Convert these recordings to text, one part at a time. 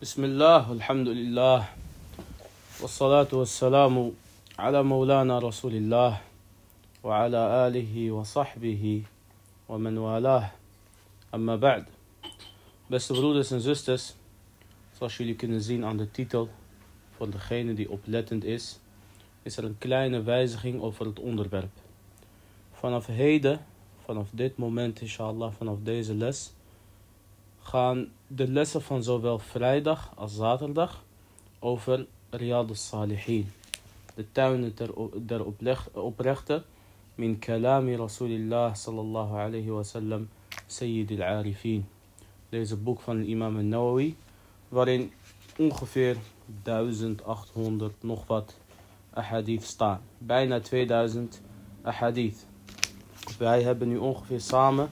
بسم الله والحمد لله والصلاة والسلام على مولانا رسول الله وعلى آله وصحبه ومن والاه أما بعد Beste broeders en zusters, zoals jullie kunnen zien aan de titel, voor degene die oplettend is, is er een kleine wijziging over het onderwerp. Vanaf heden, vanaf dit moment inshallah, vanaf deze les, gaan de lessen van zowel vrijdag als zaterdag over Riyad al-Salihin. De tuinen der oprechte min kalami Rasulillah sallallahu alayhi wa sallam Sayyid al-Arifin. Deze boek van imam al-Nawawi, waarin ongeveer 1800 nog wat ahadith staan. Bijna 2000 ahadith. Wij hebben nu ongeveer samen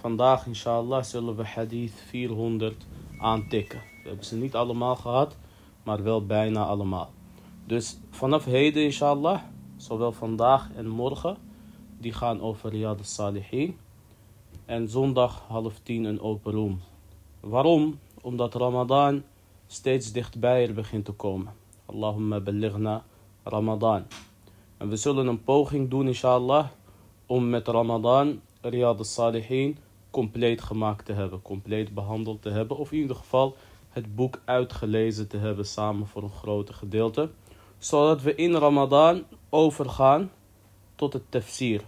Vandaag, inshallah, zullen we hadith 400 aantikken. We hebben ze niet allemaal gehad, maar wel bijna allemaal. Dus vanaf heden, inshallah, zowel vandaag en morgen, die gaan over Riyad al-Salihin. En zondag half tien een open room. Waarom? Omdat Ramadan steeds dichtbij er begint te komen. Allahumma balighna Ramadan. En we zullen een poging doen, inshallah, om met Ramadan Riyad al-Salihin compleet gemaakt te hebben, compleet behandeld te hebben, of in ieder geval het boek uitgelezen te hebben samen voor een grote gedeelte, zodat we in Ramadan overgaan tot het tafsir,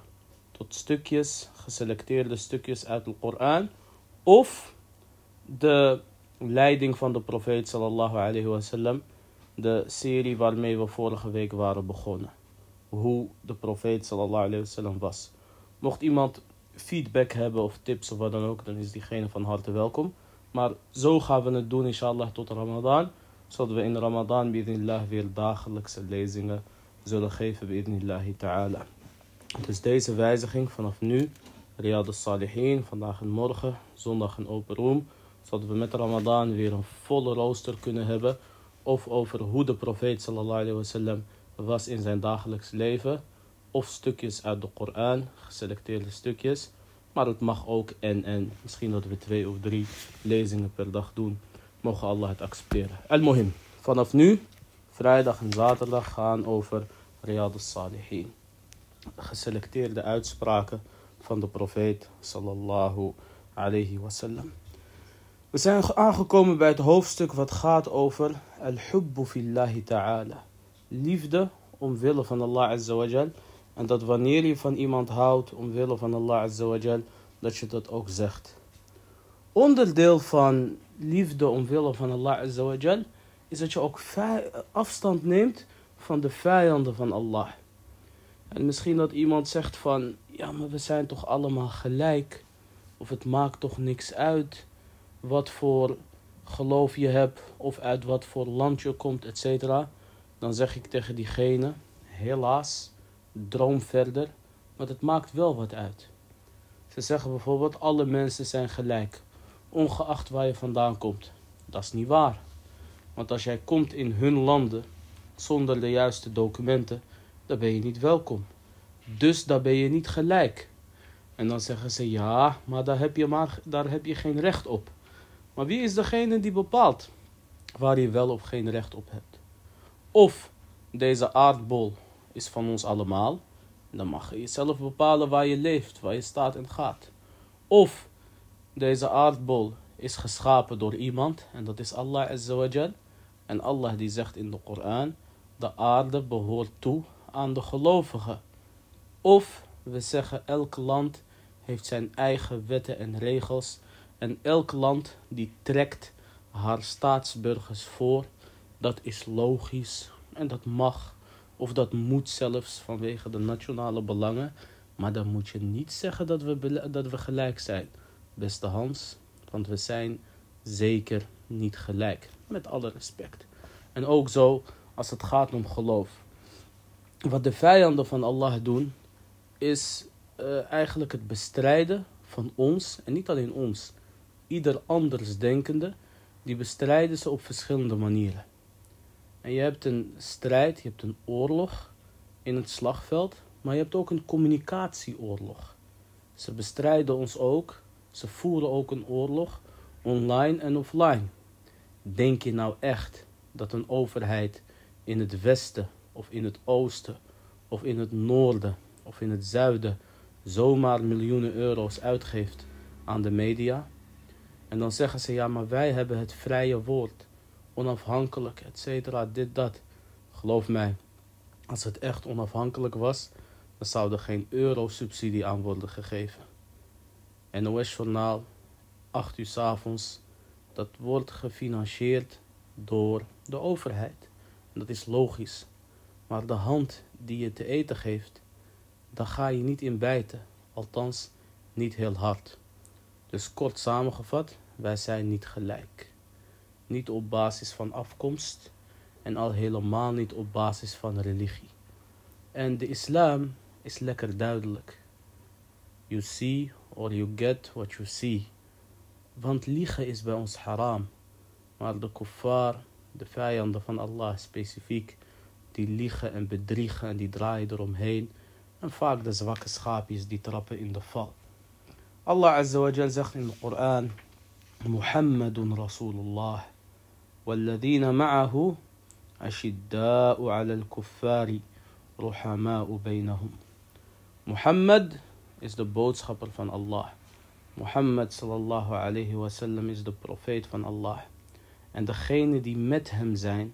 tot stukjes, geselecteerde stukjes uit de Koran, of de leiding van de profeet sallallahu alayhi wasallam, de serie waarmee we vorige week waren begonnen. Hoe de profeet sallallahu alayhi wasallam was. Mocht iemand feedback hebben of tips of wat dan ook, dan is diegene van harte welkom. Maar zo gaan we het doen, inshallah, tot Ramadan. Zodat we in Ramadan, bi'idnillah, weer dagelijkse lezingen zullen geven, bi'idnillahi ta'ala. Dus deze wijziging vanaf nu, Riyad al-Salihin, vandaag en morgen, zondag een open room. Zodat we met Ramadan weer een volle rooster kunnen hebben. Of over hoe de profeet sallallahu alayhi wasallam was in zijn dagelijks leven of stukjes uit de Koran, geselecteerde stukjes. Maar het mag ook en en. Misschien dat we twee of drie lezingen per dag doen. Mogen Allah het accepteren. Al-Mohim. Vanaf nu, vrijdag en zaterdag gaan over Riyad al-Salihin. Geselecteerde uitspraken van de profeet sallallahu alayhi wasallam. We zijn aangekomen bij het hoofdstuk wat gaat over al-hubbu fillahi ta'ala. Liefde omwille van Allah azza wa. En dat wanneer je van iemand houdt omwille van Allah Azawajal, dat je dat ook zegt. Onderdeel van liefde omwille van Allah Azawajal is dat je ook afstand neemt van de vijanden van Allah. En misschien dat iemand zegt van, ja maar we zijn toch allemaal gelijk. Of het maakt toch niks uit wat voor geloof je hebt of uit wat voor land je komt, etc. Dan zeg ik tegen diegene, helaas droom verder, maar het maakt wel wat uit. Ze zeggen bijvoorbeeld, alle mensen zijn gelijk, ongeacht waar je vandaan komt. Dat is niet waar. Want als jij komt in hun landen zonder de juiste documenten, dan ben je niet welkom. Dus daar ben je niet gelijk. En dan zeggen ze, ja, maar daar heb je, maar, daar heb je geen recht op. Maar wie is degene die bepaalt waar je wel of geen recht op hebt? Of deze aardbol is van ons allemaal. Dan mag je zelf bepalen waar je leeft, waar je staat en gaat. Of deze aardbol is geschapen door iemand en dat is Allah Azawajal. En Allah die zegt in de Koran, de aarde behoort toe aan de gelovigen. Of we zeggen elk land heeft zijn eigen wetten en regels en elk land die trekt haar staatsburgers voor. Dat is logisch en dat mag. Of dat moet zelfs vanwege de nationale belangen. Maar dan moet je niet zeggen dat we, dat we gelijk zijn. Beste Hans, want we zijn zeker niet gelijk. Met alle respect. En ook zo als het gaat om geloof. Wat de vijanden van Allah doen, is uh, eigenlijk het bestrijden van ons, en niet alleen ons, ieder anders denkende, die bestrijden ze op verschillende manieren. En je hebt een strijd, je hebt een oorlog in het slagveld, maar je hebt ook een communicatieoorlog. Ze bestrijden ons ook, ze voeren ook een oorlog online en offline. Denk je nou echt dat een overheid in het westen of in het oosten of in het noorden of in het zuiden zomaar miljoenen euro's uitgeeft aan de media? En dan zeggen ze ja, maar wij hebben het vrije woord, onafhankelijk, et cetera, dit, dat. Geloof mij, als het echt onafhankelijk was, dan zou er geen euro subsidie aan worden gegeven. NOS-journaal, 8 uur s avonds, dat wordt gefinancierd door de overheid. En dat is logisch. Maar de hand die je te eten geeft, daar ga je niet in bijten. Althans, niet heel hard. Dus kort samengevat, wij zijn niet gelijk. Niet op basis van afkomst en al helemaal niet op basis van religie. En de islam is lekker duidelijk. You see or you get what you see. Want liegen is bij ons haram. Maar de kuffar, de vijanden van Allah specifiek, die liegen en bedriegen en die draaien eromheen. En vaak de zwakke schaapjes die trappen in de val. Allah Azza wa zegt in de Koran, Muhammadun Rasulullah, والذين معه أشداء على الكفار رحماء بينهم. Muhammad is de boodschapper van Allah. Muhammad sallallahu alayhi wasallam is de profeet van Allah. En degene die met hem zijn,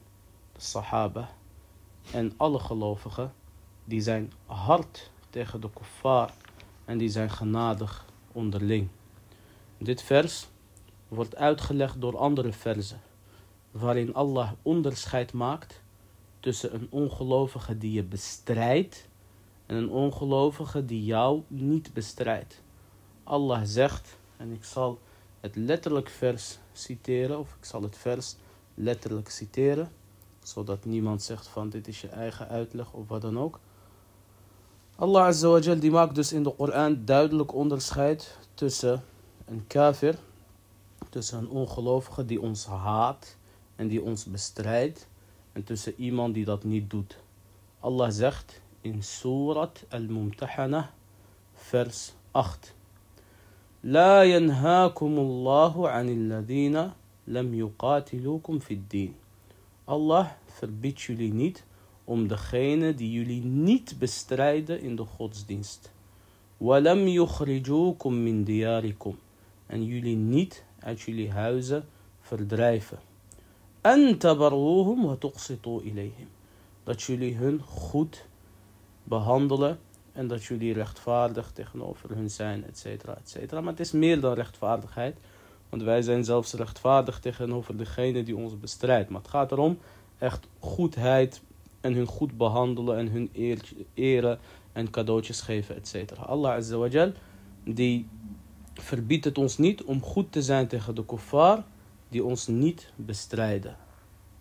de sahaba en alle gelovigen, die zijn hard tegen de kuffar en die zijn genadig onderling. Dit vers wordt uitgelegd door andere verzen, waarin Allah onderscheid maakt tussen een ongelovige die je bestrijdt en een ongelovige die jou niet bestrijdt. Allah zegt, en ik zal het letterlijk vers citeren, of ik zal het vers letterlijk citeren, zodat niemand zegt van dit is je eigen uitleg of wat dan ook. Allah Azza wa Jal die maakt dus in de Koran duidelijk onderscheid tussen een kafir, tussen een ongelovige die ons haat en die ons bestrijdt, en tussen iemand die dat niet doet. Allah zegt in Surat Al-Mumtahana, vers 8. لا ينهاكم الله عن الذين لم يقاتلوكم في الدين. Allah verbiedt jullie niet om degene die jullie niet bestrijden in de godsdienst. وَلَمْ يُخْرِجُوكُمْ مِنْ دِيَارِكُمْ En jullie niet uit jullie huizen verdrijven. En tabarruhum wa tuqsitu ilayhim. Dat jullie hun goed behandelen en dat jullie rechtvaardig tegenover hun zijn, et cetera, et cetera. Maar het is meer dan rechtvaardigheid, want wij zijn zelfs rechtvaardig tegenover degene die ons bestrijdt. Maar het gaat erom echt goedheid en hun goed behandelen en hun eren en cadeautjes geven, et cetera. Allah Azza wa die verbiedt het ons niet om goed te zijn tegen de kuffar die ons niet bestrijden.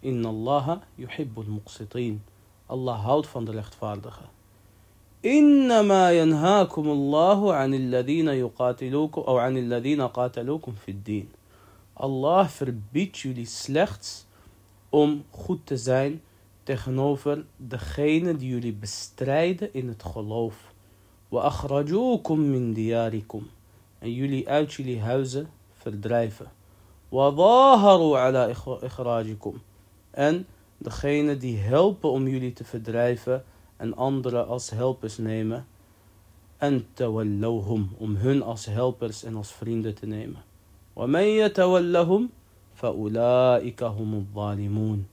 Inna Allah yuhibbul muqsitin. Allah houdt van de rechtvaardigen. إنما ينهاكم الله عن الذين يقاتلوكم أو عن الذين قاتلوكم في الدين. Allah verbiedt jullie slechts om goed te zijn tegenover degene die jullie bestrijden in het geloof. وَأَخْرَجُوكُم مِّن دِيَارِكُمْ En jullie uit jullie huizen verdrijven. وَظَاهَرُوا عَلَى إِخْرَاجِكُمْ En degene die helpen om jullie te verdrijven en anderen als helpers nemen. En tawallawhum, om hun als helpers en als vrienden te nemen. وَمَنْ يَتَوَلَّهُمْ فَأُولَٰئِكَ هُمُ الظَّالِمُونَ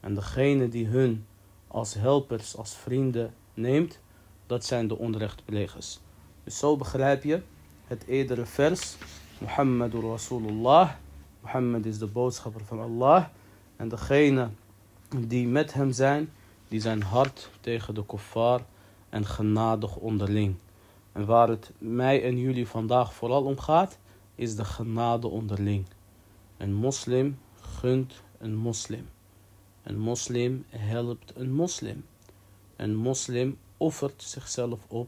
En degene die hun als helpers, als vrienden neemt, dat zijn de onrechtplegers. Dus zo begrijp je het eerdere vers. Muhammadur Rasulullah. Muhammad is de boodschapper van Allah. En degene die met hem zijn, die zijn hard tegen de kuffar en genadig onderling. En waar het mij en jullie vandaag vooral om gaat, is de genade onderling. Een moslim gunt een moslim. Een moslim helpt een moslim. Een moslim offert zichzelf op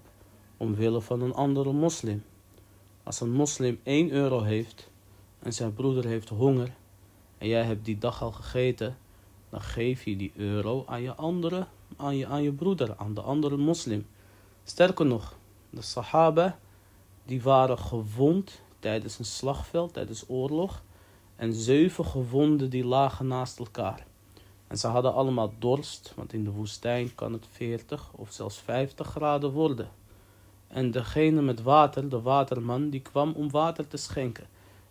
omwille van een andere moslim. Als een moslim 1 euro heeft en zijn broeder heeft honger en jij hebt die dag al gegeten, dan geef je die euro aan je andere, aan je, aan je broeder, aan de andere moslim. Sterker nog, de Sahaba, die waren gewond tijdens een slagveld, tijdens oorlog. en zeven gewonden die lagen naast elkaar. En ze hadden allemaal dorst, want in de woestijn kan het 40 of zelfs 50 graden worden. En degene met water, de waterman, die kwam om water te schenken.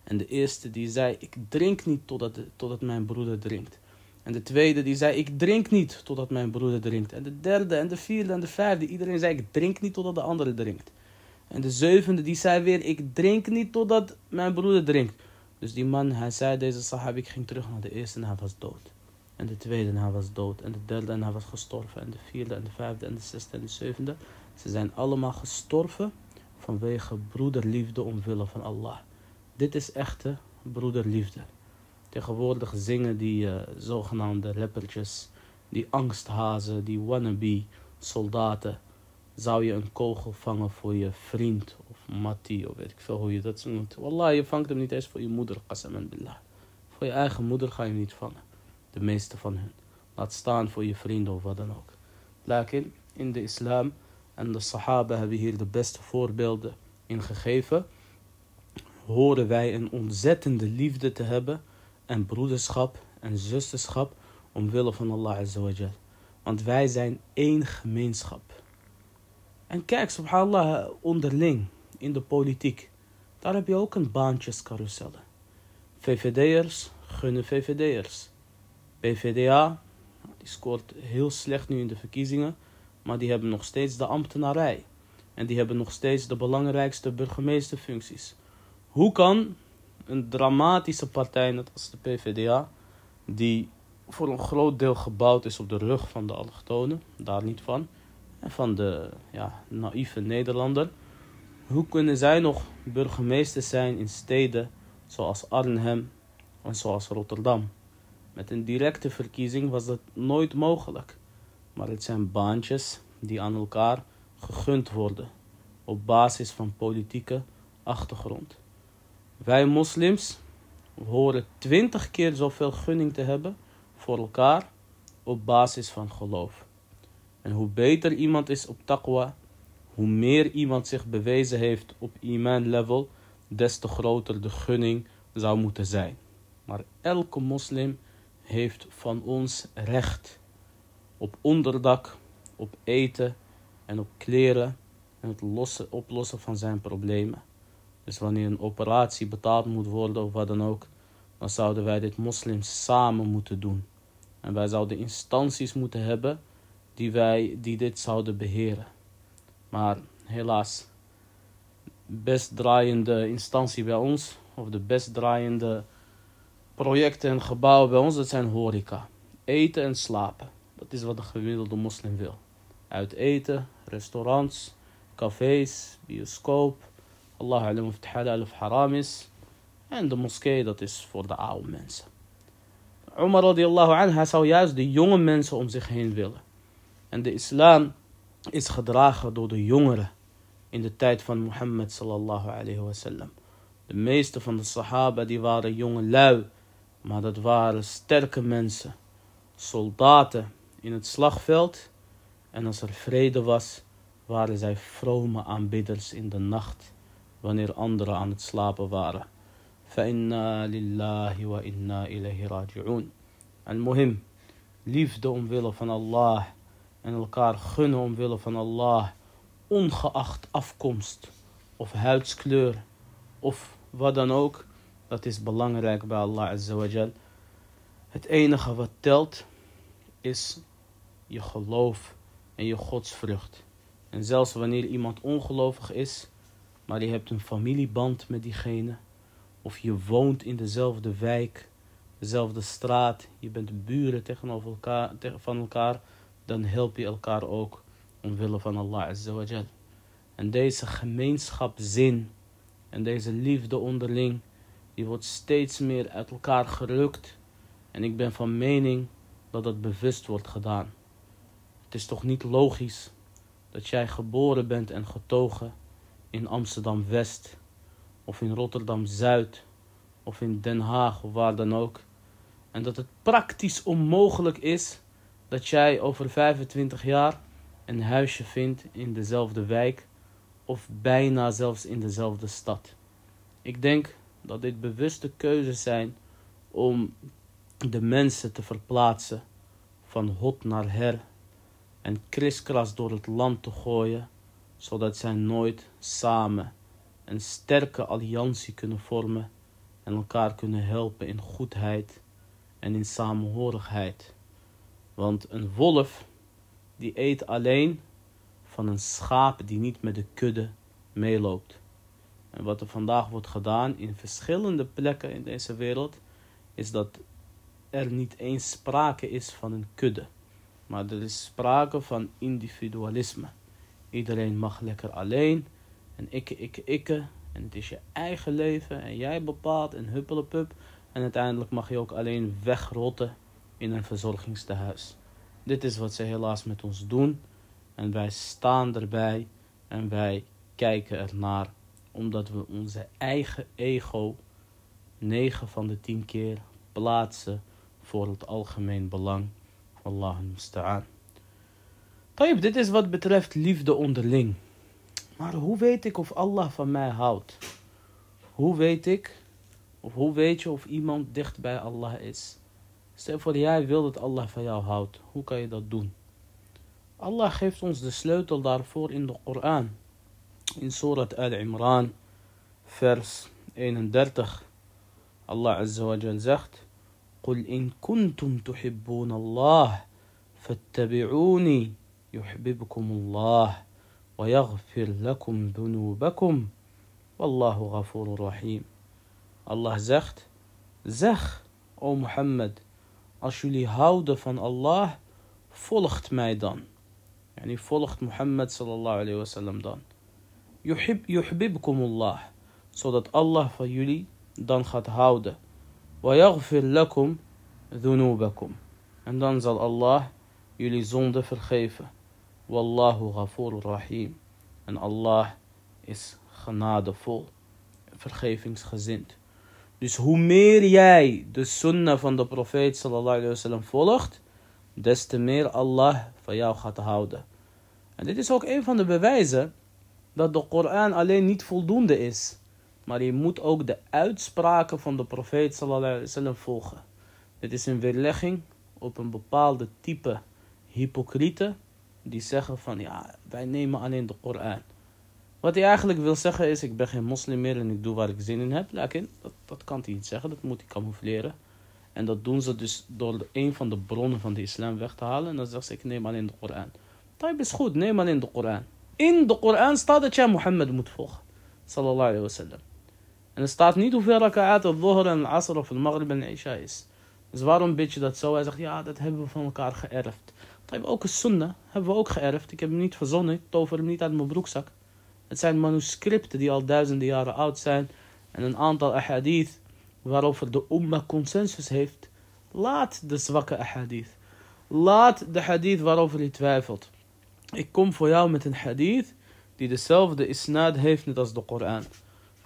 En de eerste die zei, ik drink niet totdat, totdat mijn broeder drinkt. En de tweede die zei, ik drink niet totdat mijn broeder drinkt. En de derde en de vierde en de vijfde, iedereen zei, ik drink niet totdat de andere drinkt. En de zevende die zei weer, ik drink niet totdat mijn broeder drinkt. Dus die man, hij zei, deze sahab, ik ging terug naar de eerste en hij was dood. En de tweede en hij was dood. En de derde en hij was gestorven. En de vierde en de vijfde en de zesde en de zevende. Ze zijn allemaal gestorven vanwege broederliefde omwille van Allah. Dit is echte broederliefde. Tegenwoordig zingen die uh, zogenaamde rappertjes, die angsthazen, die wannabe soldaten. Zou je een kogel vangen voor je vriend of mattie of weet ik veel hoe je dat noemt. Wallah, je vangt hem niet eens voor je moeder, qasam billah. Voor je eigen moeder ga je hem niet vangen. De meeste van hen. Laat staan voor je vrienden of wat dan ook. Lakin, in de islam en de sahaba hebben hier de beste voorbeelden in gegeven. Horen wij een ontzettende liefde te hebben en broederschap en zusterschap omwille van Allah Azawajal. Want wij zijn één gemeenschap. En kijk, subhanallah, onderling in de politiek. Daar heb je ook een baantjescarousel. VVD'ers gunnen VVD'ers. PVDA, die scoort heel slecht nu in de verkiezingen, maar die hebben nog steeds de ambtenarij. En die hebben nog steeds de belangrijkste burgemeesterfuncties. Hoe kan een dramatische partij net als de PVDA, die voor een groot deel gebouwd is op de rug van de allochtonen, daar niet van, en van de ja, naïeve Nederlander, hoe kunnen zij nog burgemeester zijn in steden zoals Arnhem en zoals Rotterdam? Met een directe verkiezing was dat nooit mogelijk. Maar het zijn baantjes die aan elkaar gegund worden op basis van politieke achtergrond. Wij moslims horen twintig keer zoveel gunning te hebben voor elkaar op basis van geloof. En hoe beter iemand is op taqwa, hoe meer iemand zich bewezen heeft op iman level, des te groter de gunning zou moeten zijn. Maar elke moslim heeft van ons recht op onderdak, op eten en op kleren en het lossen, oplossen van zijn problemen. Dus wanneer een operatie betaald moet worden of wat dan ook, dan zouden wij dit moslims samen moeten doen. En wij zouden instanties moeten hebben die, wij, die dit zouden beheren. Maar helaas, best draaiende instantie bij ons, of de best draaiende projecten en gebouwen bij ons, dat zijn horeca. Eten en slapen. Dat is wat de gemiddelde moslim wil. Uit eten, restaurants, cafés, bioscoop. Allah alam of het halal of haram is. En de moskee, dat is voor de oude mensen. Umar radiallahu hij zou juist de jonge mensen om zich heen willen. En de islam is gedragen door de jongeren in de tijd van Mohammed sallallahu alayhi wasallam. De meeste van de sahaba die waren jonge lui maar dat waren sterke mensen, soldaten in het slagveld. En als er vrede was, waren zij vrome aanbidders in de nacht, wanneer anderen aan het slapen waren. فإنا lillahi wa inna ilayhi raji'un. En mohim, liefde omwille van Allah en elkaar gunnen omwille van Allah, ongeacht afkomst of huidskleur of wat dan ook. Dat is belangrijk bij Allah Azawajal. Het enige wat telt is je geloof en je godsvrucht. En zelfs wanneer iemand ongelovig is, maar je hebt een familieband met diegene, of je woont in dezelfde wijk, dezelfde straat, je bent buren tegenover elkaar, van elkaar, dan help je elkaar ook omwille van Allah Azawajal. En deze gemeenschapszin en deze liefde onderling die wordt steeds meer uit elkaar gerukt. En ik ben van mening dat dat bewust wordt gedaan. Het is toch niet logisch dat jij geboren bent en getogen in Amsterdam West, of in Rotterdam Zuid, of in Den Haag, of waar dan ook. En dat het praktisch onmogelijk is dat jij over 25 jaar een huisje vindt in dezelfde wijk, of bijna zelfs in dezelfde stad. Ik denk dat dit bewuste keuzes zijn om de mensen te verplaatsen van hot naar her en kriskras door het land te gooien, zodat zij nooit samen een sterke alliantie kunnen vormen en elkaar kunnen helpen in goedheid en in samenhorigheid. Want een wolf die eet alleen van een schaap die niet met de kudde meeloopt. En wat er vandaag wordt gedaan in verschillende plekken in deze wereld, is dat er niet eens sprake is van een kudde. Maar er is sprake van individualisme. Iedereen mag lekker alleen. En ikke, ikke, ikke. En het is je eigen leven. En jij bepaalt en huppelepup. En uiteindelijk mag je ook alleen wegrotten in een verzorgingstehuis. Dit is wat ze helaas met ons doen. En wij staan erbij. En wij kijken ernaar. Omdat we onze eigen ego 9 van de 10 keer plaatsen voor het algemeen belang. Allah musta'an. Tayyip, dit is wat betreft liefde onderling. Maar hoe weet ik of Allah van mij houdt? Hoe weet ik, of hoe weet je of iemand dicht bij Allah is? Stel voor jij wil dat Allah van jou houdt. Hoe kan je dat doen? Allah geeft ons de sleutel daarvoor in de Koran. In Surat Al-Imran, vers 31. Allah Azza wa Jal zegt... قل إن كنتم تحبون الله فاتبعوني يحببكم الله ويغفر لكم ذنوبكم. والله غفور رحيم. الله زخت زخ أو محمد أشولي هاود فان الله فولخت ميدان. يعني فولخت محمد صلى الله عليه وسلم دان. يحب يحببكم الله صدت الله فيولي دان خط هاود ويغفر لكم ذنوبكم. عندما ظل الله يلي زوند في الخيفة. Wallahu ghafur rahim. En Allah is genadevol, vergevingsgezind. Dus hoe meer jij de sunnah van de profeet sallallahu alayhi wasallam volgt, des te meer Allah van jou gaat houden. En dit is ook een van de bewijzen dat de Koran alleen niet voldoende is. Maar je moet ook de uitspraken van de profeet sallallahu alaihi wasallam volgen. Dit is een weerlegging op een bepaalde type hypocrieten die zeggen van ja, wij nemen alleen de Koran. Wat hij eigenlijk wil zeggen is, ik ben geen moslim meer en ik doe waar ik zin in heb. Lekker, dat, dat kan hij niet zeggen, dat moet hij camoufleren. En dat doen ze dus door een van de bronnen van de islam weg te halen. En dan zeggen ze, ik neem alleen de Koran. Dat is goed, neem alleen de Koran. In de Koran staat dat jij Mohammed moet volgen. Sallallahu alayhi wasallam. En er staat niet hoeveel raka'at of dhuhr en asr of maghrib en isha is. Dus waarom bid je dat zo? Hij zegt, ja, dat hebben we van elkaar geërfd. Hebben ook een sunnah, hebben we ook geërfd. Ik heb hem niet verzonnen, ik tover hem niet uit mijn broekzak. Het zijn manuscripten die al duizenden jaren oud zijn. En een aantal ahadith waarover de umma consensus heeft. Laat de zwakke ahadith. Laat de hadith waarover je twijfelt. Ik kom voor jou met een hadith die dezelfde isnad heeft net als de Koran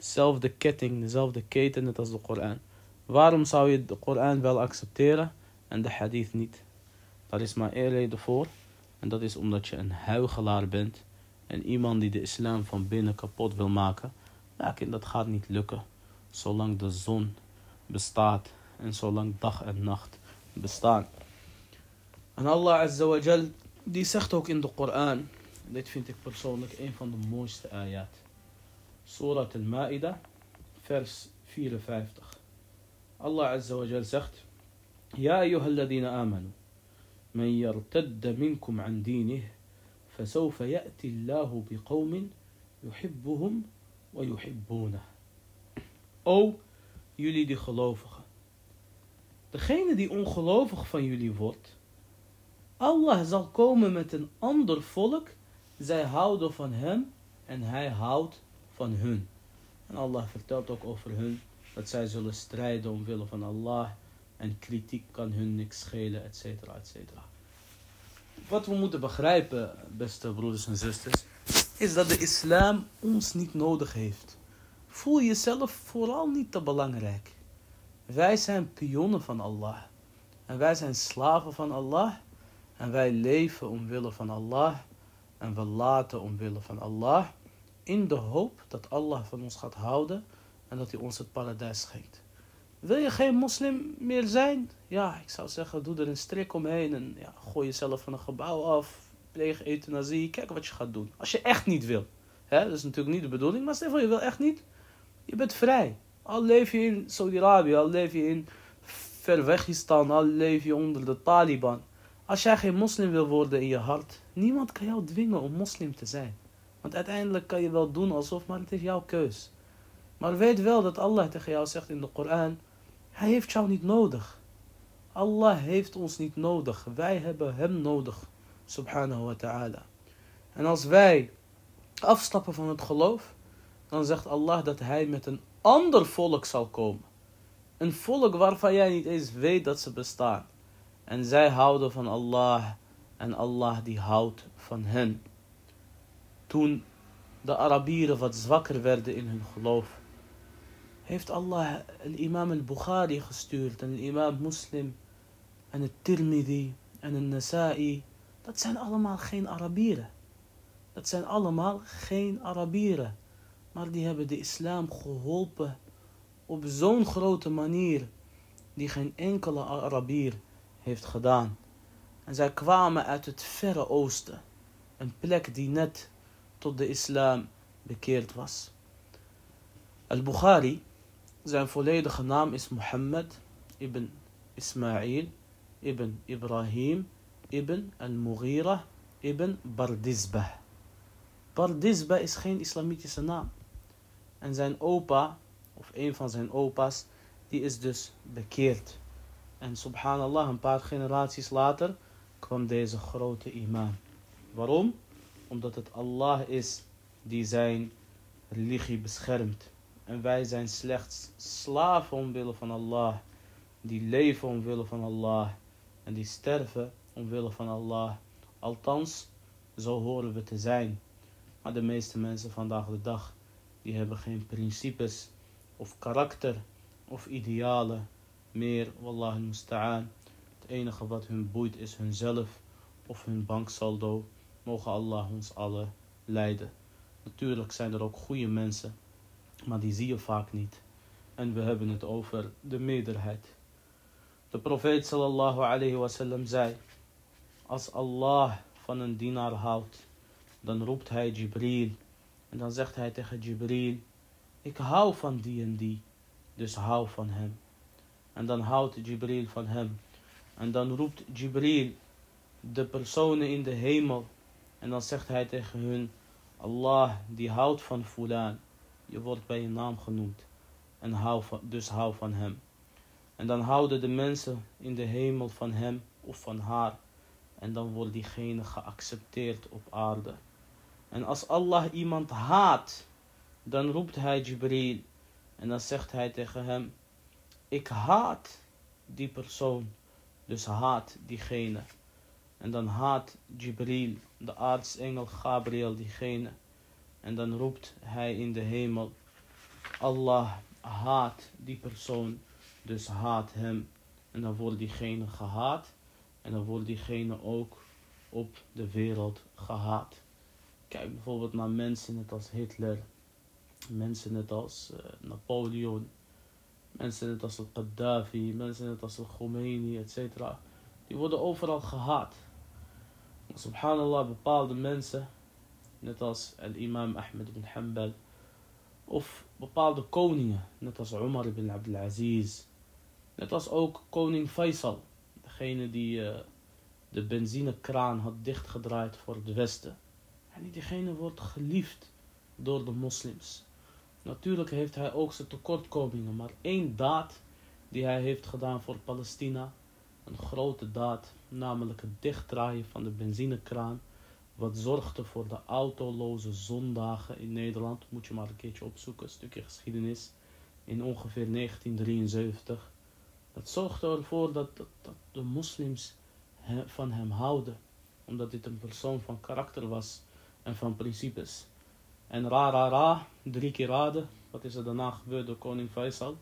dezelfde ketting, dezelfde keten net als de Koran. Waarom zou je de Koran wel accepteren en de hadith niet? Daar is maar één reden voor. En dat is omdat je een huigelaar bent. En iemand die de islam van binnen kapot wil maken. Lakin, dat gaat niet lukken. Zolang de zon bestaat. En zolang dag en nacht bestaan. En Allah Azza die zegt ook in de Koran. Dit vind ik persoonlijk een van de mooiste ayat. Surah al-Ma'ida, vers 54. Allah Azza zegt. Ja, ayyuhalladina amanu. من يرتد منكم عن دينه فسوف يأتي الله بقوم يحبهم ويحبونه. O jullie die gelovigen. Degene die ongelovig van jullie wordt, Allah zal komen met een ander volk. Zij houden van hem en hij houdt van hun. En Allah vertelt ook over hun dat zij zullen strijden omwille van Allah. en kritiek kan hun niks schelen, et cetera, et cetera. Wat we moeten begrijpen, beste broeders en zusters, is dat de islam ons niet nodig heeft. Voel jezelf vooral niet te belangrijk. Wij zijn pionnen van Allah. En wij zijn slaven van Allah. En wij leven omwille van Allah. En we laten omwille van Allah in de hoop dat Allah van ons gaat houden en dat hij ons het paradijs schenkt. Wil je geen moslim meer zijn? Ja, ik zou zeggen, doe er een strik omheen en ja, gooi jezelf van een gebouw af. Pleeg euthanasie, kijk wat je gaat doen. Als je echt niet wil. Hè, dat is natuurlijk niet de bedoeling, maar stel voor je wil echt niet. Je bent vrij. Al leef je in Saudi-Arabië, al leef je in Verwegistan, al leef je onder de Taliban. Als jij geen moslim wil worden in je hart, niemand kan jou dwingen om moslim te zijn. Want uiteindelijk kan je wel doen alsof, maar het is jouw keus. Maar weet wel dat Allah tegen jou zegt in de Koran, hij heeft jou niet nodig. Allah heeft ons niet nodig. Wij hebben hem nodig. Subhanahu wa ta'ala. En als wij afstappen van het geloof, dan zegt Allah dat hij met een ander volk zal komen. Een volk waarvan jij niet eens weet dat ze bestaan. En zij houden van Allah en Allah die houdt van hen. Toen de Arabieren wat zwakker werden in hun geloof, heeft Allah imam al-Bukhari gestuurd en imam Muslim en het Tirmidhi en een Nasa'i. Dat zijn allemaal geen Arabieren. Dat zijn allemaal geen Arabieren. Maar die hebben de islam geholpen op zo'n grote manier die geen enkele Arabier heeft gedaan. En zij kwamen uit het verre oosten, een plek die net tot de islam bekeerd was. Al-Bukhari, zijn volledige naam is Mohammed ibn Ismail ibn Ibrahim ibn al-Mughira ibn Bardizbah. Bardizbah is geen islamitische naam. En zijn opa, of een van zijn opa's, die is dus bekeerd. En subhanallah, een paar generaties later kwam deze grote imam. Waarom? Omdat het Allah is die zijn religie beschermt. En wij zijn slechts slaven omwille van Allah. Die leven omwille van Allah. En die sterven omwille van Allah. Althans, zo horen we te zijn. Maar de meeste mensen vandaag de dag, die hebben geen principes of karakter of idealen meer. Wallah musta'an. Het enige wat hun boeit is hunzelf of hun banksaldo. Mogen Allah ons alle leiden. Natuurlijk zijn er ook goede mensen, maar die zie je vaak niet. En we hebben het over de meerderheid. De profeet sallallahu alayhi wasallam zei: Als Allah van een dienaar houdt, dan roept hij Jibril. En dan zegt hij tegen Jibril: Ik hou van die en die, dus hou van hem. En dan houdt Jibril van hem. En dan roept Jibril de personen in de hemel. En dan zegt hij tegen hun: Allah die houdt van Fulan. Je wordt bij je naam genoemd. En hou van, dus hou van hem. En dan houden de mensen in de hemel van hem of van haar. En dan wordt diegene geaccepteerd op aarde. En als Allah iemand haat, dan roept hij Jibril. En dan zegt hij tegen hem, ik haat die persoon. Dus haat diegene. En dan haat Jibril, de aartsengel Gabriel, diegene. En dan roept hij in de hemel, Allah haat die persoon, dus haat hem. En dan wordt diegene gehaat. En dan wordt diegene ook op de wereld gehaat. Kijk bijvoorbeeld naar mensen net als Hitler. Mensen net als uh, Napoleon. Mensen net als Gaddafi. Mensen net als Khomeini, etc. Die worden overal gehaat. Subhanallah, bepaalde mensen, net als al-imam Ahmed ibn Hanbal, of bepaalde koningen, net als Umar ibn Abdulaziz, net als ook koning Faisal, degene die uh, de benzinekraan had dichtgedraaid voor het Westen. En diegene wordt geliefd door de moslims. Natuurlijk heeft hij ook zijn tekortkomingen, maar één daad die hij heeft gedaan voor Palestina, een grote daad, namelijk het dichtdraaien van de benzinekraan, wat zorgde voor de autoloze zondagen in Nederland. Moet je maar een keertje opzoeken, een stukje geschiedenis. In ongeveer 1973. Dat zorgde ervoor dat, de moslims van hem houden. Omdat dit een persoon van karakter was en van principes. En ra ra ra, drie keer raden. Wat is er daarna gebeurd door koning Faisal?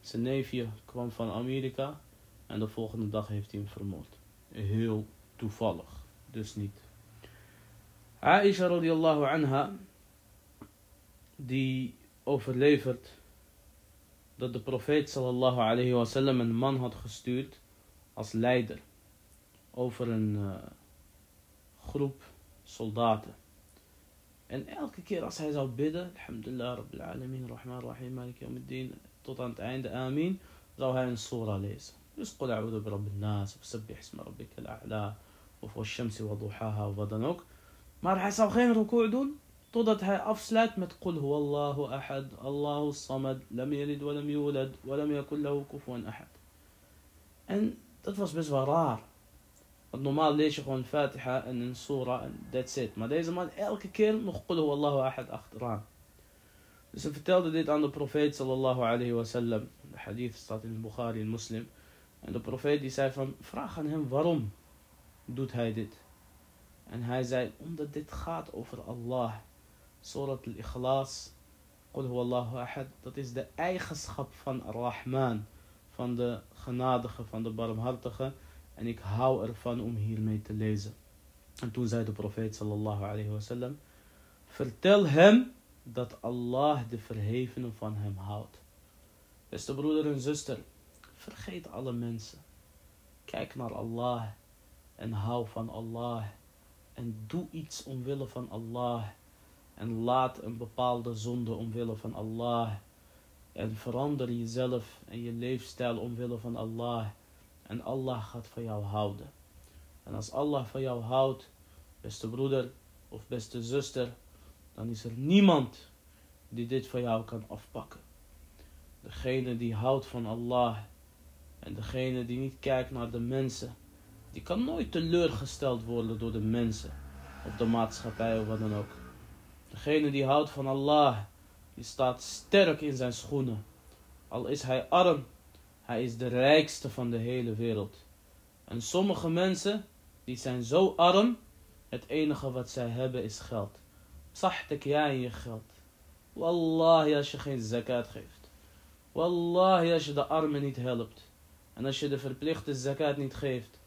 Zijn neefje kwam van Amerika en de volgende dag heeft hij hem vermoord. Heel toevallig, dus niet. Aisha radiallahu anha, die overlevert dat de profeet sallallahu alayhi wasallam een man had gestuurd als leider over een uh, groep soldaten. En elke keer als hij zou bidden, alhamdulillah rabbil alamin, rahman rahim, malik yawmiddin, tot aan het einde, amin, zou hij een surah lezen. Dus qul a'udhu bi rabbil nas, of sabbih isma rabbika al-a'la, of wa shamsi wa duhaha, of wat dan ook. Maar hij zou geen ruku' doen, totdat hij afsluit met Qul huwallahu ahad, Allahu samad, lam yalid wa lam yulad, wa lam yakul lahu kufuwan ahad. En dat was best wel raar. Want normaal lees je gewoon Fatiha en een surah en that's it. Maar deze man elke keer nog Qul huwallahu ahad achteraan. Dus hij vertelde dit aan de profeet sallallahu alayhi wa sallam. De hadith staat in Bukhari en Muslim. En de profeet die zei van, vraag aan hem waarom doet hij dit? En hij zei, omdat dit gaat over Allah. Surat al-Ikhlas, Qul huwallahu ahad, dat is de eigenschap van Rahman, van de genadige, van de barmhartige. En ik hou ervan om hiermee te lezen. En toen zei de profeet sallallahu alayhi wasallam, vertel hem dat Allah de verhevenen van hem houdt. Beste broeder en zuster, vergeet alle mensen. Kijk naar Allah en hou van Allah. En doe iets omwille van Allah. En laat een bepaalde zonde omwille van Allah. En verander jezelf en je leefstijl omwille van Allah. En Allah gaat van jou houden. En als Allah van jou houdt, beste broeder of beste zuster, dan is er niemand die dit van jou kan afpakken. Degene die houdt van Allah en degene die niet kijkt naar de mensen, die kan nooit teleurgesteld worden door de mensen of de maatschappij of wat dan ook. Degene die houdt van Allah, die staat sterk in zijn schoenen. Al is hij arm, hij is de rijkste van de hele wereld. En sommige mensen, die zijn zo arm, het enige wat zij hebben is geld. Zachtek jij in je geld. Wallahi als je geen zakat geeft. Wallahi als je de armen niet helpt. En als je de verplichte zakat niet geeft.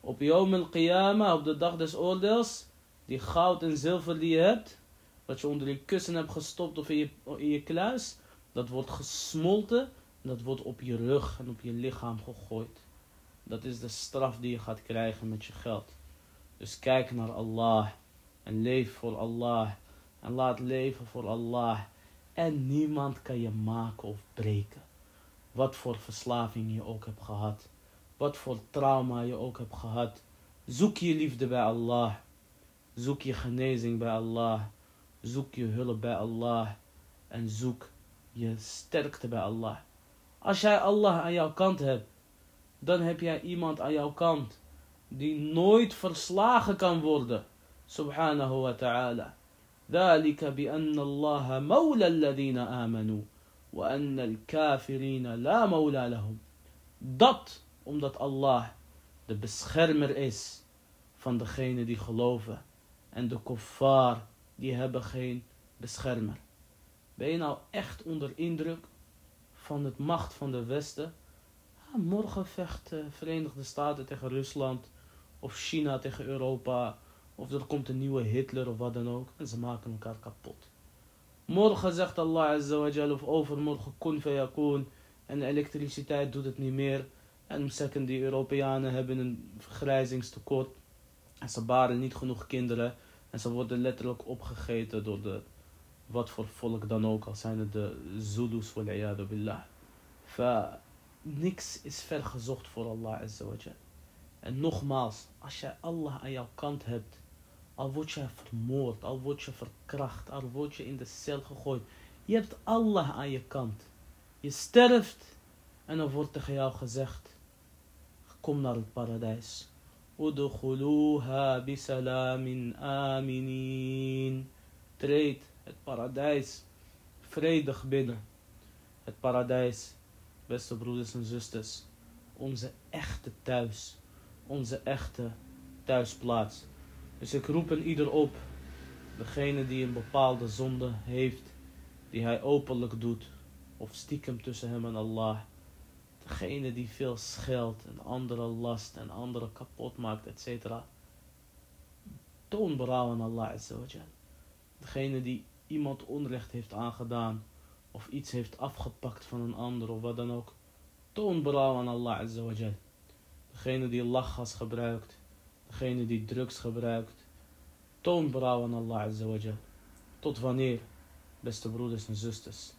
Op Yom al-Qiyamah, op de dag des oordeels, die goud en zilver die je hebt, wat je onder je kussen hebt gestopt of in je, in je kluis, dat wordt gesmolten en dat wordt op je rug en op je lichaam gegooid. Dat is de straf die je gaat krijgen met je geld. Dus kijk naar Allah en leef voor Allah en laat leven voor Allah. En niemand kan je maken of breken. Wat voor verslaving je ook hebt gehad Wat voor trauma je ook hebt gehad. Zoek je liefde bij Allah. Zoek je genezing bij Allah. Zoek je hulp bij Allah. En zoek je sterkte bij Allah. Als jij Allah aan jouw kant hebt, dan heb jij iemand aan jouw kant die nooit verslagen kan worden. Subhanahu wa ta'ala. ذلك بأن الله مولى الذين آمنوا وأن الكافرين لا مولى لهم. Dat omdat Allah de beschermer is van degenen die geloven. En de kuffar, die hebben geen beschermer. Ben je nou echt onder indruk van het macht van de Westen? morgen vecht de Verenigde Staten tegen Rusland. Of China tegen Europa. Of er komt een nieuwe Hitler of wat dan ook. En ze maken elkaar kapot. Morgen zegt Allah Azza wa of overmorgen kun fayakun. En elektriciteit doet het niet meer. En second, die Europeanen hebben een vergrijzingstekort. En ze baren niet genoeg kinderen. En ze worden letterlijk opgegeten door de, wat voor volk dan ook. Al zijn het de Zulus, wal billah. Fa, niks is vergezocht voor Allah Azza wa Jal. En nogmaals, als jij Allah aan jouw kant hebt, al word je vermoord, al word je verkracht, al word je in de cel gegooid. Je hebt Allah aan je kant. Je sterft en dan wordt tegen jou gezegd, kom naar het paradijs. Udkhuluha bisalamin aminin. Treed het paradijs vredig binnen. Het paradijs, beste broeders en zusters, onze echte thuis, onze echte thuisplaats. Dus ik roep een ieder op, degene die een bepaalde zonde heeft, die hij openlijk doet, of stiekem tussen hem en Allah. Degene die veel scheldt en anderen last en anderen kapot maakt, etc. Toon berouw aan Allah Degene die iemand onrecht heeft aangedaan, of iets heeft afgepakt van een ander of wat dan ook, toon berouw aan Allah Azza Degene die lachgas gebruikt, degene die drugs gebruikt, toon berouw aan Allah Azza Tot wanneer, beste broeders en zusters?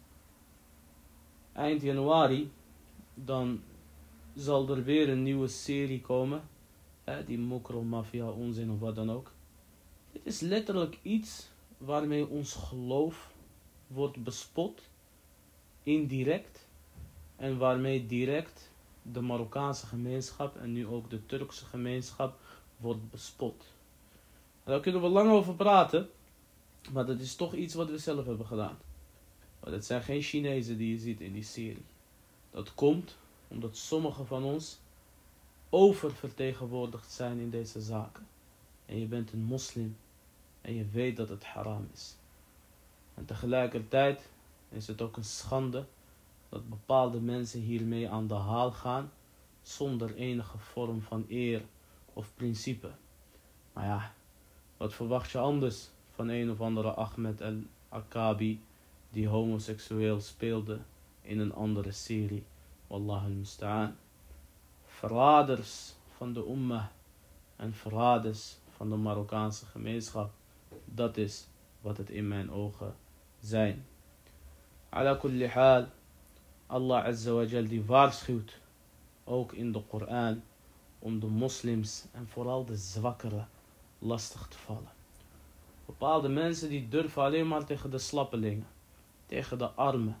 Eind januari, dan zal er weer een nieuwe serie komen. die mokro, mafia, onzin of wat dan ook. Dit is letterlijk iets waarmee ons geloof wordt bespot, indirect, en waarmee direct de Marokkaanse gemeenschap en nu ook de Turkse gemeenschap wordt bespot. daar kunnen we lang over praten, maar dat is toch iets wat we zelf hebben gedaan. Maar het zijn geen Chinezen die je ziet in die serie. Dat komt omdat sommigen van ons oververtegenwoordigd zijn in deze zaken. En je bent een moslim en je weet dat het haram is. En tegelijkertijd is het ook een schande dat bepaalde mensen hiermee aan de haal gaan zonder enige vorm van eer of principe. Maar ja, wat verwacht je anders van een of andere Ahmed al-Akabi die homoseksueel speelde in een andere serie? Wallah al-musta'an. Verraders van de ummah en verraders van de Marokkaanse gemeenschap. Dat is wat het in mijn ogen zijn. Ala kulli hal, Allah Azza wa Jal die waarschuwt, ook in de Koran, om de moslims en vooral de zwakkeren lastig te vallen. Bepaalde mensen die durven alleen maar tegen de slappelingen, tegen de armen,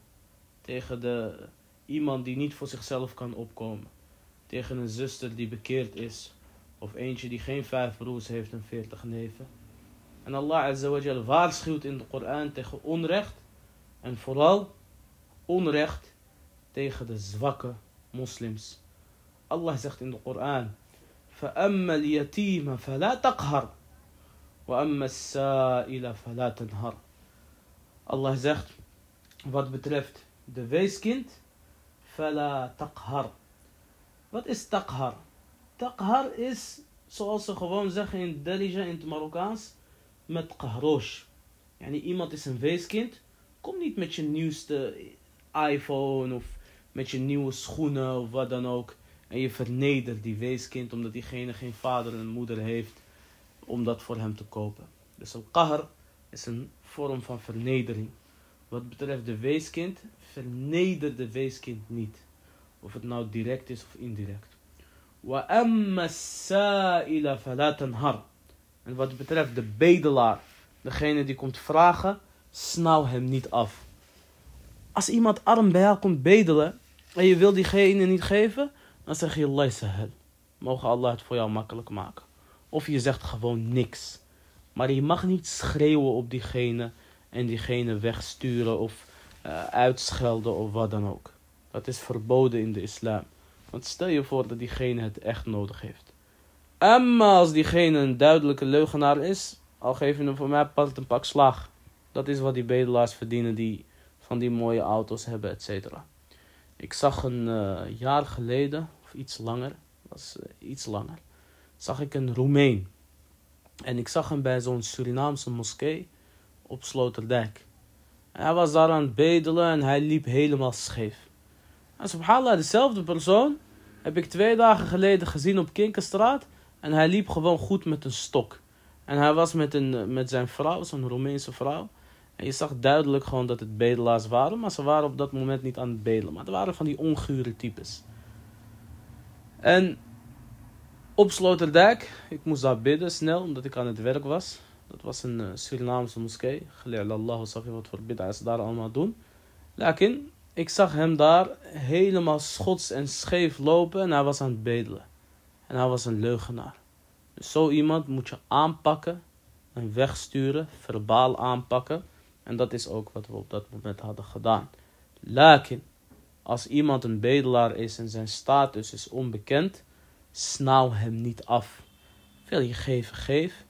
tegen de, iemand die niet voor zichzelf kan opkomen, tegen een zuster die bekeerd is, of eentje die geen vijf broers heeft en veertig neven. En Allah Azza waarschuwt in de Koran tegen onrecht en vooral onrecht tegen de zwakke moslims. Allah zegt in de Koran: فَأَمَّا الْيَتِيمَ فَلَا تَقْهَرْ وَأَمَّا السَّائِلَ فَلَا تَنْهَرْ Allah zegt wat betreft de weeskind, fala takhar. Wat is takhar? Takhar is, zoals ze gewoon zeggen in Darija, in het Marokkaans, met qahrosh. Yani iemand is een weeskind, kom niet met je nieuwste iPhone of met je nieuwe schoenen of wat dan ook. En je vernedert die weeskind omdat diegene geen vader en moeder heeft om dat voor hem te kopen. Dus een kahar is een vorm van vernedering. Wat betreft de weeskind, verneder de weeskind niet. Of het nou direct is of indirect. En wat betreft de bedelaar, degene die komt vragen, snauw hem niet af. Als iemand arm bij jou komt bedelen en je wil diegene niet geven, dan zeg je Laysahel. Mogen Allah het voor jou makkelijk maken. Of je zegt gewoon niks. Maar je mag niet schreeuwen op diegene en diegene wegsturen of uh, uitschelden of wat dan ook. Dat is verboden in de islam. Want stel je voor dat diegene het echt nodig heeft. En als diegene een duidelijke leugenaar is, al geef je hem voor mij pas een pak slag. Dat is wat die bedelaars verdienen die van die mooie auto's hebben, et cetera. Ik zag een uh, jaar geleden, of iets langer, was uh, iets langer, zag ik een Roemeen. En ik zag hem bij zo'n Surinaamse moskee op Sloterdijk. Hij was daar aan het bedelen en hij liep helemaal scheef. En subhanallah, dezelfde persoon heb ik twee dagen geleden gezien op Kinkerstraat. En hij liep gewoon goed met een stok. En hij was met, een, met zijn vrouw, zo'n Roemeense vrouw. En je zag duidelijk gewoon dat het bedelaars waren. Maar ze waren op dat moment niet aan het bedelen. Maar het waren van die ongure types. En op Sloterdijk, ik moest daar bidden snel, omdat ik aan het werk was. Dat was een uh, Surinaamse moskee. Geleerd Allah, wat voor ze daar allemaal doen. Lakin, ik zag hem daar helemaal schots en scheef lopen en hij was aan het bedelen. En hij was een leugenaar. Dus zo iemand moet je aanpakken en wegsturen, verbaal aanpakken. En dat is ook wat we op dat moment hadden gedaan. Lakin, als iemand een bedelaar is en zijn status is onbekend, snauw hem niet af. Wil je geven, geef.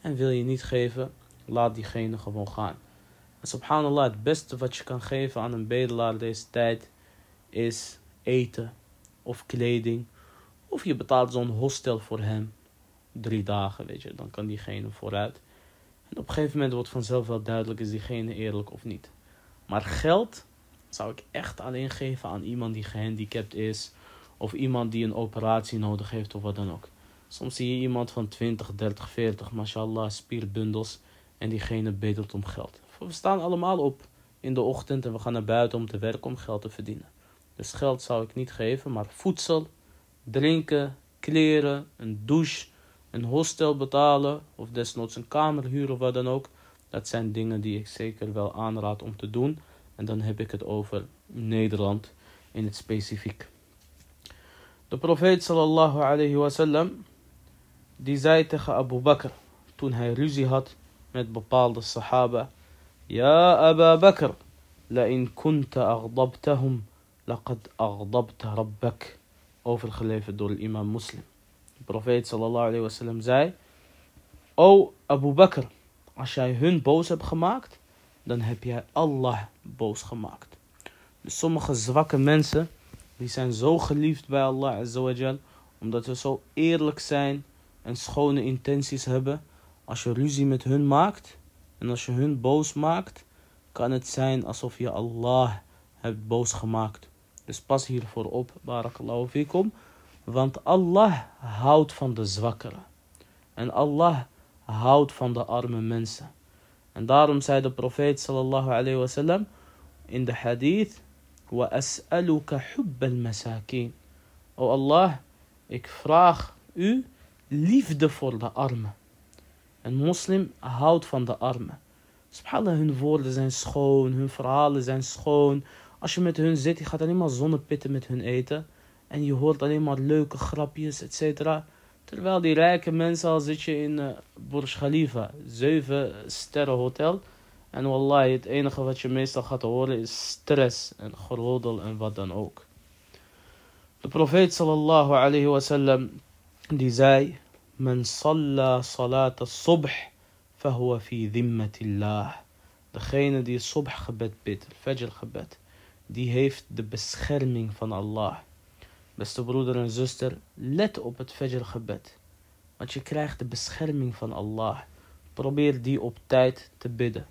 En wil je niet geven, laat diegene gewoon gaan. En subhanallah, het beste wat je kan geven aan een bedelaar deze tijd is eten of kleding. Of je betaalt zo'n hostel voor hem. Drie dagen, weet je, dan kan diegene vooruit. En op een gegeven moment wordt vanzelf wel duidelijk, is diegene eerlijk of niet. Maar geld zou ik echt alleen geven aan iemand die gehandicapt is. Of iemand die een operatie nodig heeft of wat dan ook. Soms zie je iemand van 20, 30, 40, mashallah, spierbundels. En diegene bedelt om geld. We staan allemaal op in de ochtend en we gaan naar buiten om te werken om geld te verdienen. Dus geld zou ik niet geven, maar voedsel, drinken, kleren, een douche, een hostel betalen of desnoods een kamer huren of wat dan ook. Dat zijn dingen die ik zeker wel aanraad om te doen. En dan heb ik het over Nederland in het specifiek. De profeet sallallahu alayhi wasallam die zei tegen Abu Bakr toen hij ruzie had met bepaalde sahaba. Ja Abu Bakr, la in kunta aghdabtahum laqad aghdabta rabbak. Overgeleverd door imam Muslim. De profeet sallallahu alayhi wasallam zei. O Abu Bakr, als jij hun boos hebt gemaakt, dan heb jij Allah boos gemaakt. Dus sommige zwakke mensen, die zijn zo geliefd bij Allah azawajal, omdat ze zo eerlijk zijn en schone intenties hebben. Als je ruzie met hun maakt en als je hun boos maakt, kan het zijn alsof je Allah hebt boos gemaakt. Dus pas hiervoor op, barakallahu fikum. Want Allah houdt van de zwakkeren. En Allah houdt van de arme mensen. En daarom zei de profeet sallallahu alayhi wasallam in de hadith: Wa as'aluka hubbal masakin. O Allah, ik vraag u liefde voor de armen. Een moslim houdt van de armen. Subhanallah, hun woorden zijn schoon, hun verhalen zijn schoon. Als je met hun zit, je gaat alleen maar zonnepitten met hun eten. En je hoort alleen maar leuke grapjes, etc. Terwijl die rijke mensen, al zit je in uh, Burj Khalifa, 7 sterren hotel. En wallahi, het enige wat je meestal gaat horen is stress en gerodel en wat dan ook. De profeet sallallahu alayhi wasallam, die zei, Men salla salat al-subh, fahuwa fi dhimmatillah. Degene die het subh gebed bidt, het fajr gebed, die heeft de bescherming van Allah. Beste broeder en zuster, let op het Fajr gebed. Want je krijgt de bescherming van Allah. Probeer die op tijd te bidden.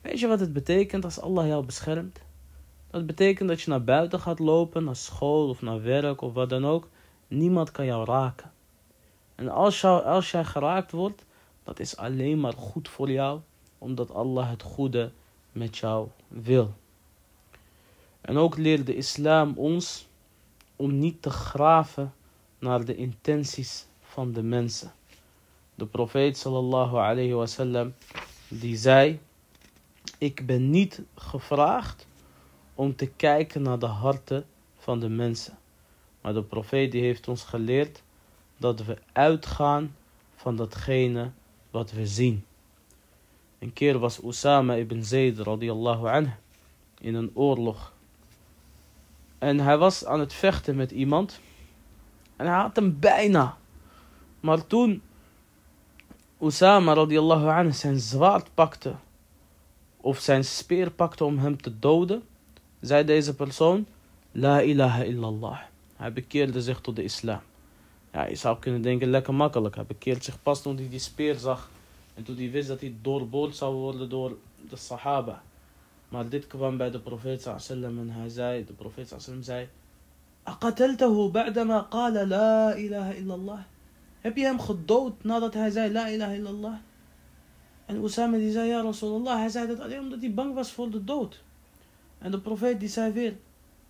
Weet je wat het betekent als Allah jou beschermt? Dat betekent dat je naar buiten gaat lopen, naar school of naar werk of wat dan ook. Niemand kan jou raken. En als, jou, als jij geraakt wordt, dat is alleen maar goed voor jou, omdat Allah het goede met jou wil. En ook leert de islam ons om niet te graven naar de intenties van de mensen. De profeet sallallahu alayhi wasallam die zei: Ik ben niet gevraagd om te kijken naar de harten van de mensen. Maar de profeet die heeft ons geleerd dat we uitgaan van datgene wat we zien. Een keer was Usama ibn Zayd radiyallahu anhu in een oorlog en hij was aan het vechten met iemand. En hij had hem bijna. Maar toen Usama radiallahu anhu zijn zwaard pakte. Of zijn speer pakte om hem te doden. Zei deze persoon. La ilaha illallah. Hij bekeerde zich tot de islam. Ja, je zou kunnen denken lekker makkelijk. Hij bekeert zich pas toen hij die speer zag. En toen hij wist dat hij doorboord zou worden door de sahaba. Maar dit kwam bij de profeet sallam en hij zei, de profeet sallam zei, أقتلته بعدما قال لا إله إلا الله Heb je hem gedood nadat hij zei la ilaha illallah? En Usama die zei ja Rasulallah, hij zei dat alleen omdat hij bang was voor de dood. En de profeet die zei weer,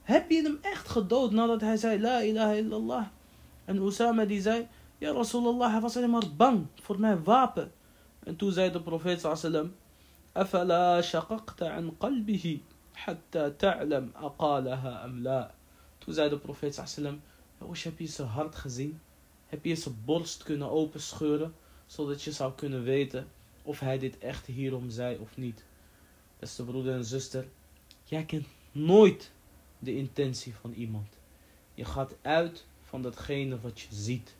heb je hem echt gedood nadat hij zei la ilaha illallah? En Usama die zei, ja Rasulullah, hij was alleen maar bang voor mijn wapen. En toen zei de profeet sallam, Afala shaqaqta an qalbihi hatta ta'lam aqalaha amla. Toen zei de profeet sallam, Osh, heb je zijn hart gezien? Heb je zijn borst kunnen openscheuren, zodat je zou kunnen weten of hij dit echt hierom zei of niet? Beste broeder en zuster, jij kent nooit de intentie van iemand. Je gaat uit van datgene wat je ziet.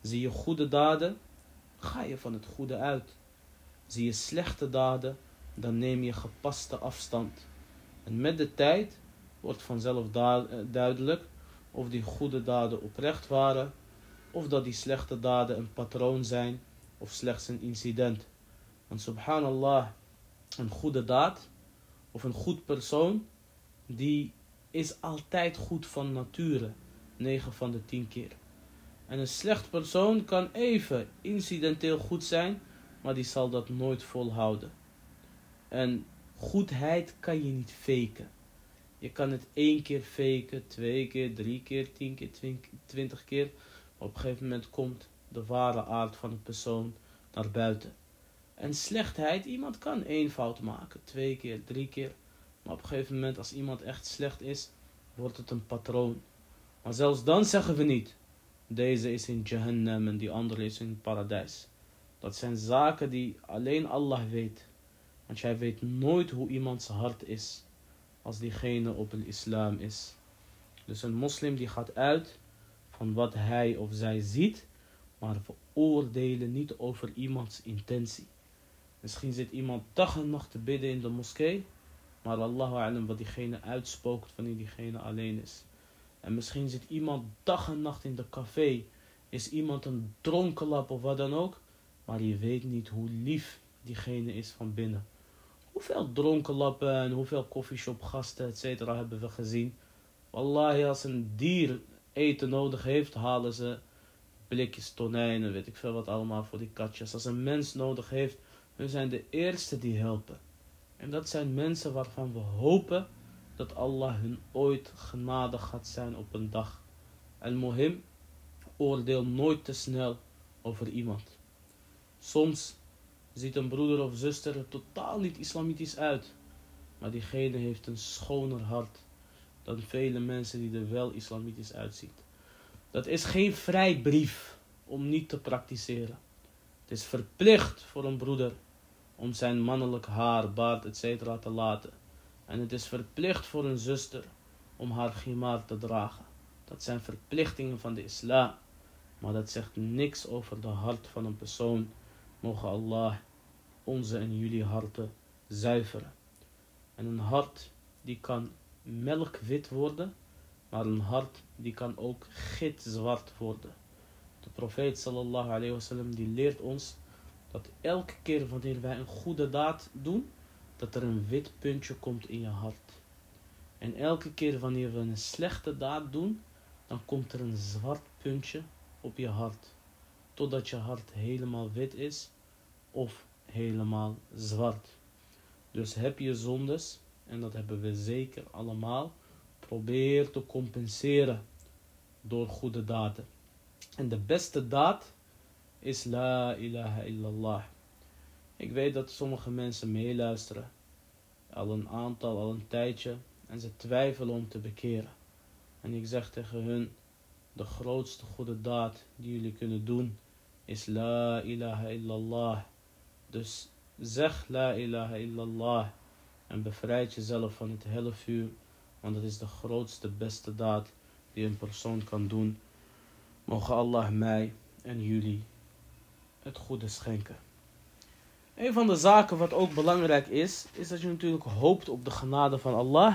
Zie je goede daden, ga je van het goede uit. Zie je slechte daden, dan neem je gepaste afstand. En met de tijd wordt vanzelf eh, duidelijk of die goede daden oprecht waren, of dat die slechte daden een patroon zijn, of slechts een incident. Want subhanallah, een goede daad, of een goed persoon, die is altijd goed van nature. 9 van de 10 keer. En een slecht persoon kan even incidenteel goed zijn, maar die zal dat nooit volhouden. En goedheid kan je niet faken. Je kan het één keer faken, twee keer, drie keer, tien keer, twintig keer. Maar op een gegeven moment komt de ware aard van een persoon naar buiten. En slechtheid, iemand kan één fout maken, twee keer, drie keer. Maar op een gegeven moment, als iemand echt slecht is, wordt het een patroon. Maar zelfs dan zeggen we niet, deze is in Jahannam en die andere is in paradijs. Dat zijn zaken die alleen Allah weet. Want jij weet nooit hoe iemands hart is als diegene op een islam is. Dus een moslim die gaat uit van wat hij of zij ziet, maar veroordelen niet over iemands intentie. Misschien zit iemand dag en nacht te bidden in de moskee, maar Allahu alam wat diegene uitspookt wanneer diegene alleen is. En misschien zit iemand dag en nacht in de café, is iemand een dronkenlap of wat dan ook, maar je weet niet hoe lief diegene is van binnen. Hoeveel dronkenlappen en hoeveel coffeeshopgasten, et cetera, hebben we gezien. Wallahi, als een dier eten nodig heeft, halen ze blikjes tonijnen, weet ik veel wat allemaal voor die katjes. Als een mens nodig heeft, hun zijn de eerste die helpen. En dat zijn mensen waarvan we hopen dat Allah hun ooit genadig gaat zijn op een dag. En mohim, oordeel nooit te snel over iemand. Soms ziet een broeder of zuster er totaal niet islamitisch uit. Maar diegene heeft een schoner hart dan vele mensen die er wel islamitisch uitziet. Dat is geen vrijbrief om niet te praktiseren. Het is verplicht voor een broeder om zijn mannelijk haar, baard, etc. te laten. En het is verplicht voor een zuster om haar gimar te dragen. Dat zijn verplichtingen van de islam. Maar dat zegt niks over de hart van een persoon. Mogen Allah onze en jullie harten zuiveren. En een hart die kan melkwit worden, maar een hart die kan ook gitzwart worden. De profeet sallallahu alayhi wasallam die leert ons dat elke keer wanneer wij een goede daad doen, dat er een wit puntje komt in je hart. En elke keer wanneer we een slechte daad doen, dan komt er een zwart puntje op je hart. Totdat je hart helemaal wit is of helemaal zwart. Dus heb je zondes, en dat hebben we zeker allemaal, probeer te compenseren door goede daden. En de beste daad is La ilaha illallah. Ik weet dat sommige mensen meeluisteren, al een aantal, al een tijdje, en ze twijfelen om te bekeren. En ik zeg tegen hun, de grootste goede daad die jullie kunnen doen, is La ilaha illallah. Dus zeg La ilaha illallah en bevrijd jezelf van het helle vuur, want dat is de grootste, beste daad die een persoon kan doen. Mogen Allah mij en jullie het goede schenken. Een van de zaken wat ook belangrijk is, is dat je natuurlijk hoopt op de genade van Allah,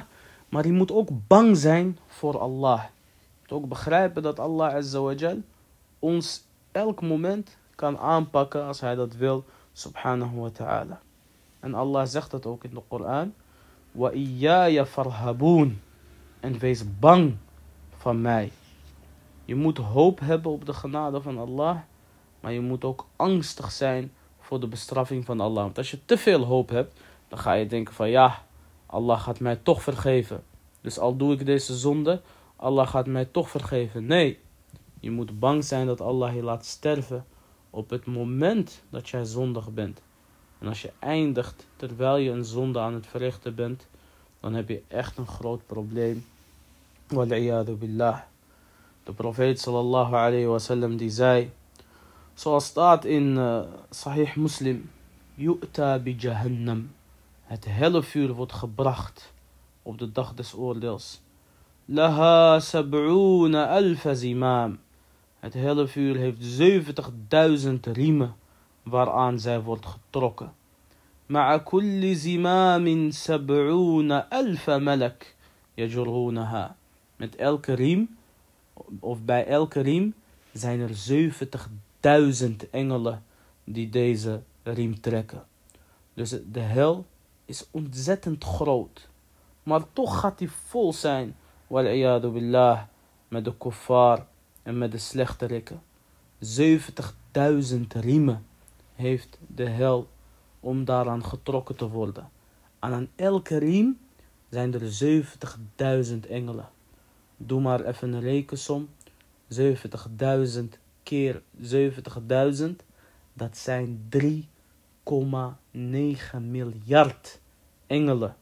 maar je moet ook bang zijn voor Allah. Je moet ook begrijpen dat Allah Azza ons elk moment kan aanpakken als hij dat wil subhanahu wa ta'ala. En Allah zegt dat ook in de Koran. Wa iyaya farhaboon. En wees bang van mij. Je moet hoop hebben op de genade van Allah. Maar je moet ook angstig zijn voor de bestraffing van Allah. Want als je te veel hoop hebt, dan ga je denken van ja, Allah gaat mij toch vergeven. Dus al doe ik deze zonde, Allah gaat mij toch vergeven. Nee, je moet bang zijn dat Allah je laat sterven op het moment dat jij zondig bent. En als je eindigt terwijl je een zonde aan het verrichten bent, dan heb je echt een groot probleem. Wal'iyadu billah. De profeet sallallahu alayhi wasallam die zei, zoals staat in uh, Sahih Muslim, Yu'ta bi Jahannam. Het helle vuur wordt gebracht op de dag des oordeels. Laha sab'una alfa zimam. Het hele vuur heeft 70.000 riemen waaraan zij wordt getrokken. مع كل زمام سبعون ألف ملك يجرونها. Met elke riem, of bij elke riem, zijn er 70.000 engelen die deze riem trekken. Dus de hel is ontzettend groot. Maar toch gaat hij vol zijn, wal billah, met de kuffar en met de slechterikken. 70.000 riemen heeft de hel om daaraan getrokken te worden. En aan elke riem zijn er 70.000 engelen. Doe maar even een rekensom. 70.000 keer 70.000, dat zijn 3,9 miljard engelen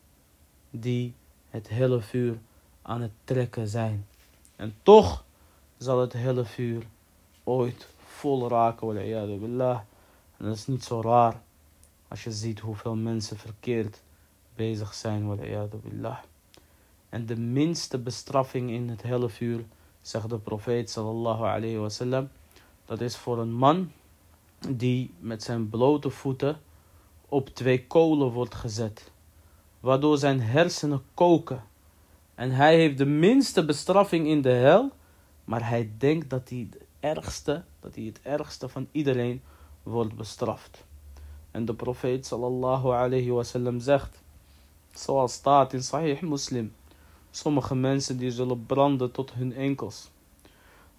die het hele vuur aan het trekken zijn. En toch zal het hele vuur ooit vol raken. Billah. En dat is niet zo raar als je ziet hoeveel mensen verkeerd bezig zijn. Billah. En de minste bestraffing in het hele vuur, zegt de profeet sallallahu alayhi wasallam, dat is voor een man die met zijn blote voeten op twee kolen wordt gezet, waardoor zijn hersenen koken. En hij heeft de minste bestraffing in de hel, maar hij denkt dat hij, het ergste, dat hij het ergste van iedereen wordt bestraft. En de profeet sallallahu alayhi wasallam zegt, zoals staat in Sahih Muslim, sommige mensen die zullen branden tot hun enkels.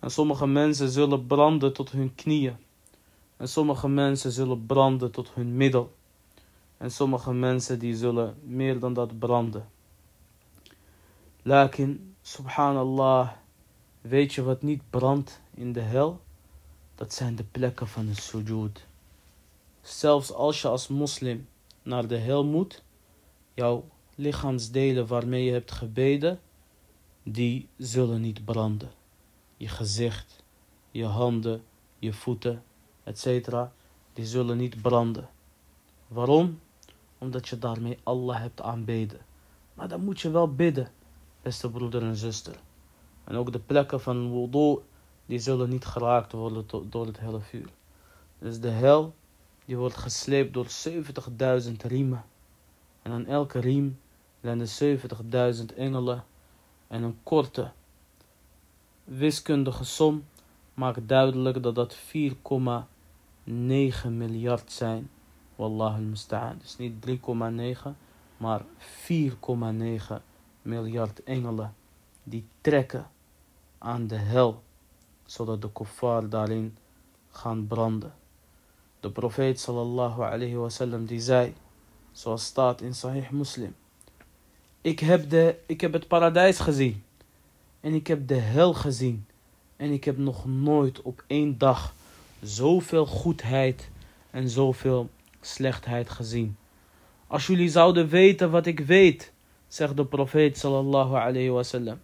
En sommige mensen zullen branden tot hun knieën. En sommige mensen zullen branden tot hun middel. En sommige mensen die zullen meer dan dat branden. Lakin, subhanallah, weet je wat niet brandt in de hel? Dat zijn de plekken van de sujud. Zelfs als je als moslim naar de hel moet, jouw lichaamsdelen waarmee je hebt gebeden, die zullen niet branden. Je gezicht, je handen, je voeten, etc. Die zullen niet branden. Waarom? Omdat je daarmee Allah hebt aanbeden. Maar dan moet je wel bidden, beste broeder en zuster. En ook de plekken van wudu, die zullen niet geraakt worden door het hele vuur. Dus de hel, die wordt gesleept door 70.000 riemen. En aan elke riem zijn 70.000 engelen. En een korte wiskundige som maakt duidelijk dat dat 4,9 miljard zijn. Wallah al-musta'an. Dus niet 3,9, maar 4,9 miljard engelen die trekken aan de hel, zodat de kuffar daarin gaan branden. De profeet sallallahu alayhi wasallam die zei, zoals staat in Sahih Muslim, ik heb, de, ik heb het paradijs gezien en ik heb de hel gezien en ik heb nog nooit op één dag zoveel goedheid en zoveel slechtheid gezien. Als jullie zouden weten wat ik weet, zegt de profeet sallallahu alayhi wasallam.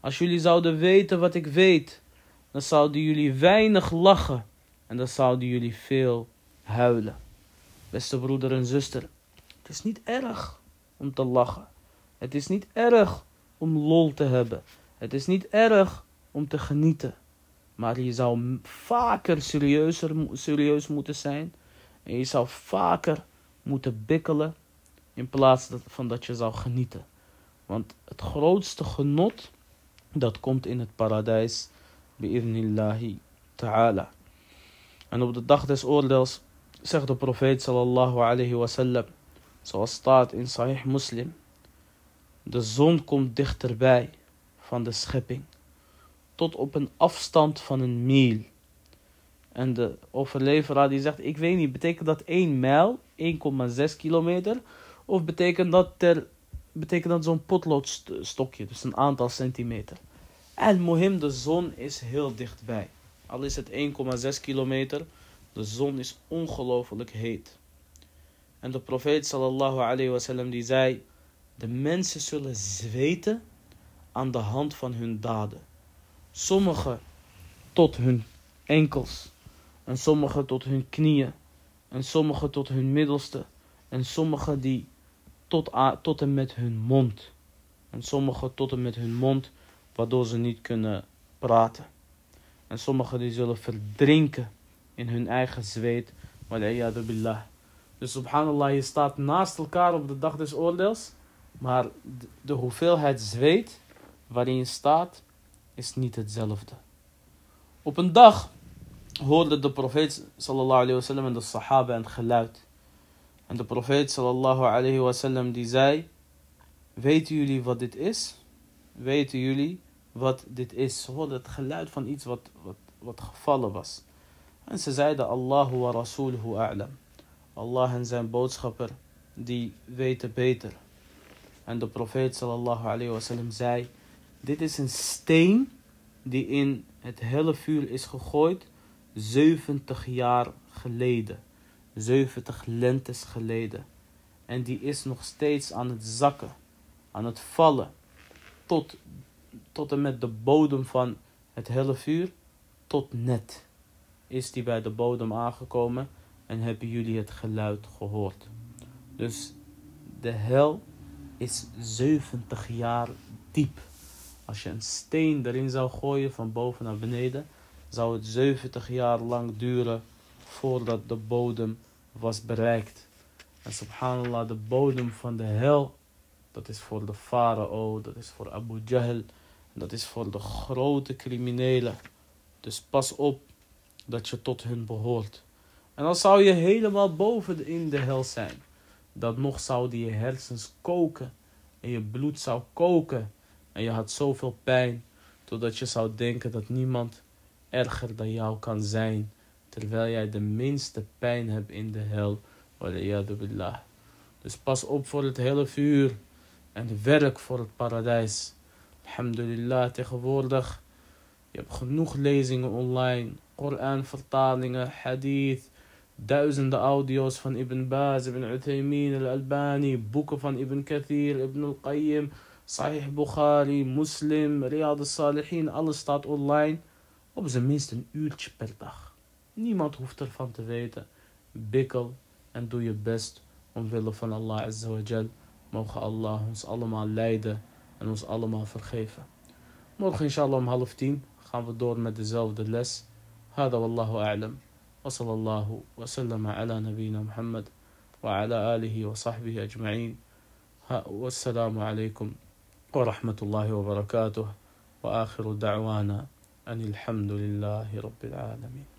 Als jullie zouden weten wat ik weet, dan zouden jullie weinig lachen en dan zouden jullie veel huilen. Beste broeder en zuster, het is niet erg om te lachen. Het is niet erg om lol te hebben. Het is niet erg om te genieten. Maar je zou vaker serieuzer, serieus moeten zijn. En je zou vaker moeten bikkelen. In plaats van dat je zou genieten. Want het grootste genot. Dat komt in het paradijs. Bi'idnillahi ta'ala. En op de dag des oordeels. Zegt de profeet sallallahu alayhi wasallam. Zoals staat in Sahih Muslim. De zon komt dichterbij van de schepping tot op een afstand van een mil. En de overleveraar die zegt, ik weet niet, betekent dat 1 mijl, 1,6 kilometer? Of betekent dat, ter, betekent dat zo'n potloodstokje, dus een aantal centimeter? En mohim, de zon is heel dichtbij. Al is het 1,6 kilometer, de zon is ongelooflijk heet. En de profeet sallallahu alayhi wasallam die zei, de mensen zullen zweten aan de hand van hun daden. Sommigen tot hun enkels. En sommigen tot hun knieën. En sommigen tot hun middelste. En sommigen die tot, en met hun mond. En sommigen tot en met hun mond, waardoor ze niet kunnen praten. En sommigen die zullen verdrinken in hun eigen zweet. billah. Dus subhanallah, je staat naast elkaar op de dag des oordeels. Maar de hoeveelheid zweet waarin staat, is niet hetzelfde. Op een dag hoorde de profeet sallallahu alayhi wasallam en de sahaba het geluid. En de profeet sallallahu alayhi wasallam die zei, weten jullie wat dit is? Weten jullie wat dit is? Ze hoorden het geluid van iets wat, wat, wat gevallen was. En ze zeiden Allahu wa rasuluhu a'lam. Allah en zijn boodschapper, die weten beter. En de profeet sallallahu alayhi wasallam zei, dit is een steen die in het helle vuur is gegooid 70 jaar geleden. 70 lentes geleden. En die is nog steeds aan het zakken, aan het vallen, tot, tot en met de bodem van het helle vuur, tot net is die bij de bodem aangekomen en hebben jullie het geluid gehoord. Dus de hel is 70 jaar diep. Als je een steen erin zou gooien van boven naar beneden, zou het 70 jaar lang duren voordat de bodem was bereikt. En subhanallah, de bodem van de hel, dat is voor de farao, dat is voor Abu Jahl, dat is voor de grote criminelen. Dus pas op dat je tot hun behoort. En dan zou je helemaal boven in de hel zijn. Dat nog zouden je hersens koken en je bloed zou koken. En je had zoveel pijn, totdat je zou denken dat niemand erger dan jou kan zijn. Terwijl jij de minste pijn hebt in de hel. billah. Dus pas op voor het hele vuur. En werk voor het paradijs. Alhamdulillah, tegenwoordig. Je hebt genoeg lezingen online. Koran-vertalingen, hadith. Duizenden audio's van Ibn Baz, Ibn Uthaymin, Al-Albani. Boeken van Ibn Kathir, Ibn Al-Qayyim. Sahih Bukhari, Muslim, Riyad al-Salihin. Alles staat online. Op zijn minst een uurtje per dag. Niemand hoeft ervan te weten. Bikkel en doe je best omwille van Allah Azza wa Jal. Mogen Allah ons allemaal leiden en ons allemaal vergeven. Morgen inshallah om half tien gaan we door met dezelfde les. هذا والله أعلم وصلى الله وسلم على نبينا محمد وعلى آله وصحبه أجمعين والسلام عليكم ورحمة الله وبركاته. وآخر دعوانا أن الحمد لله رب العالمين.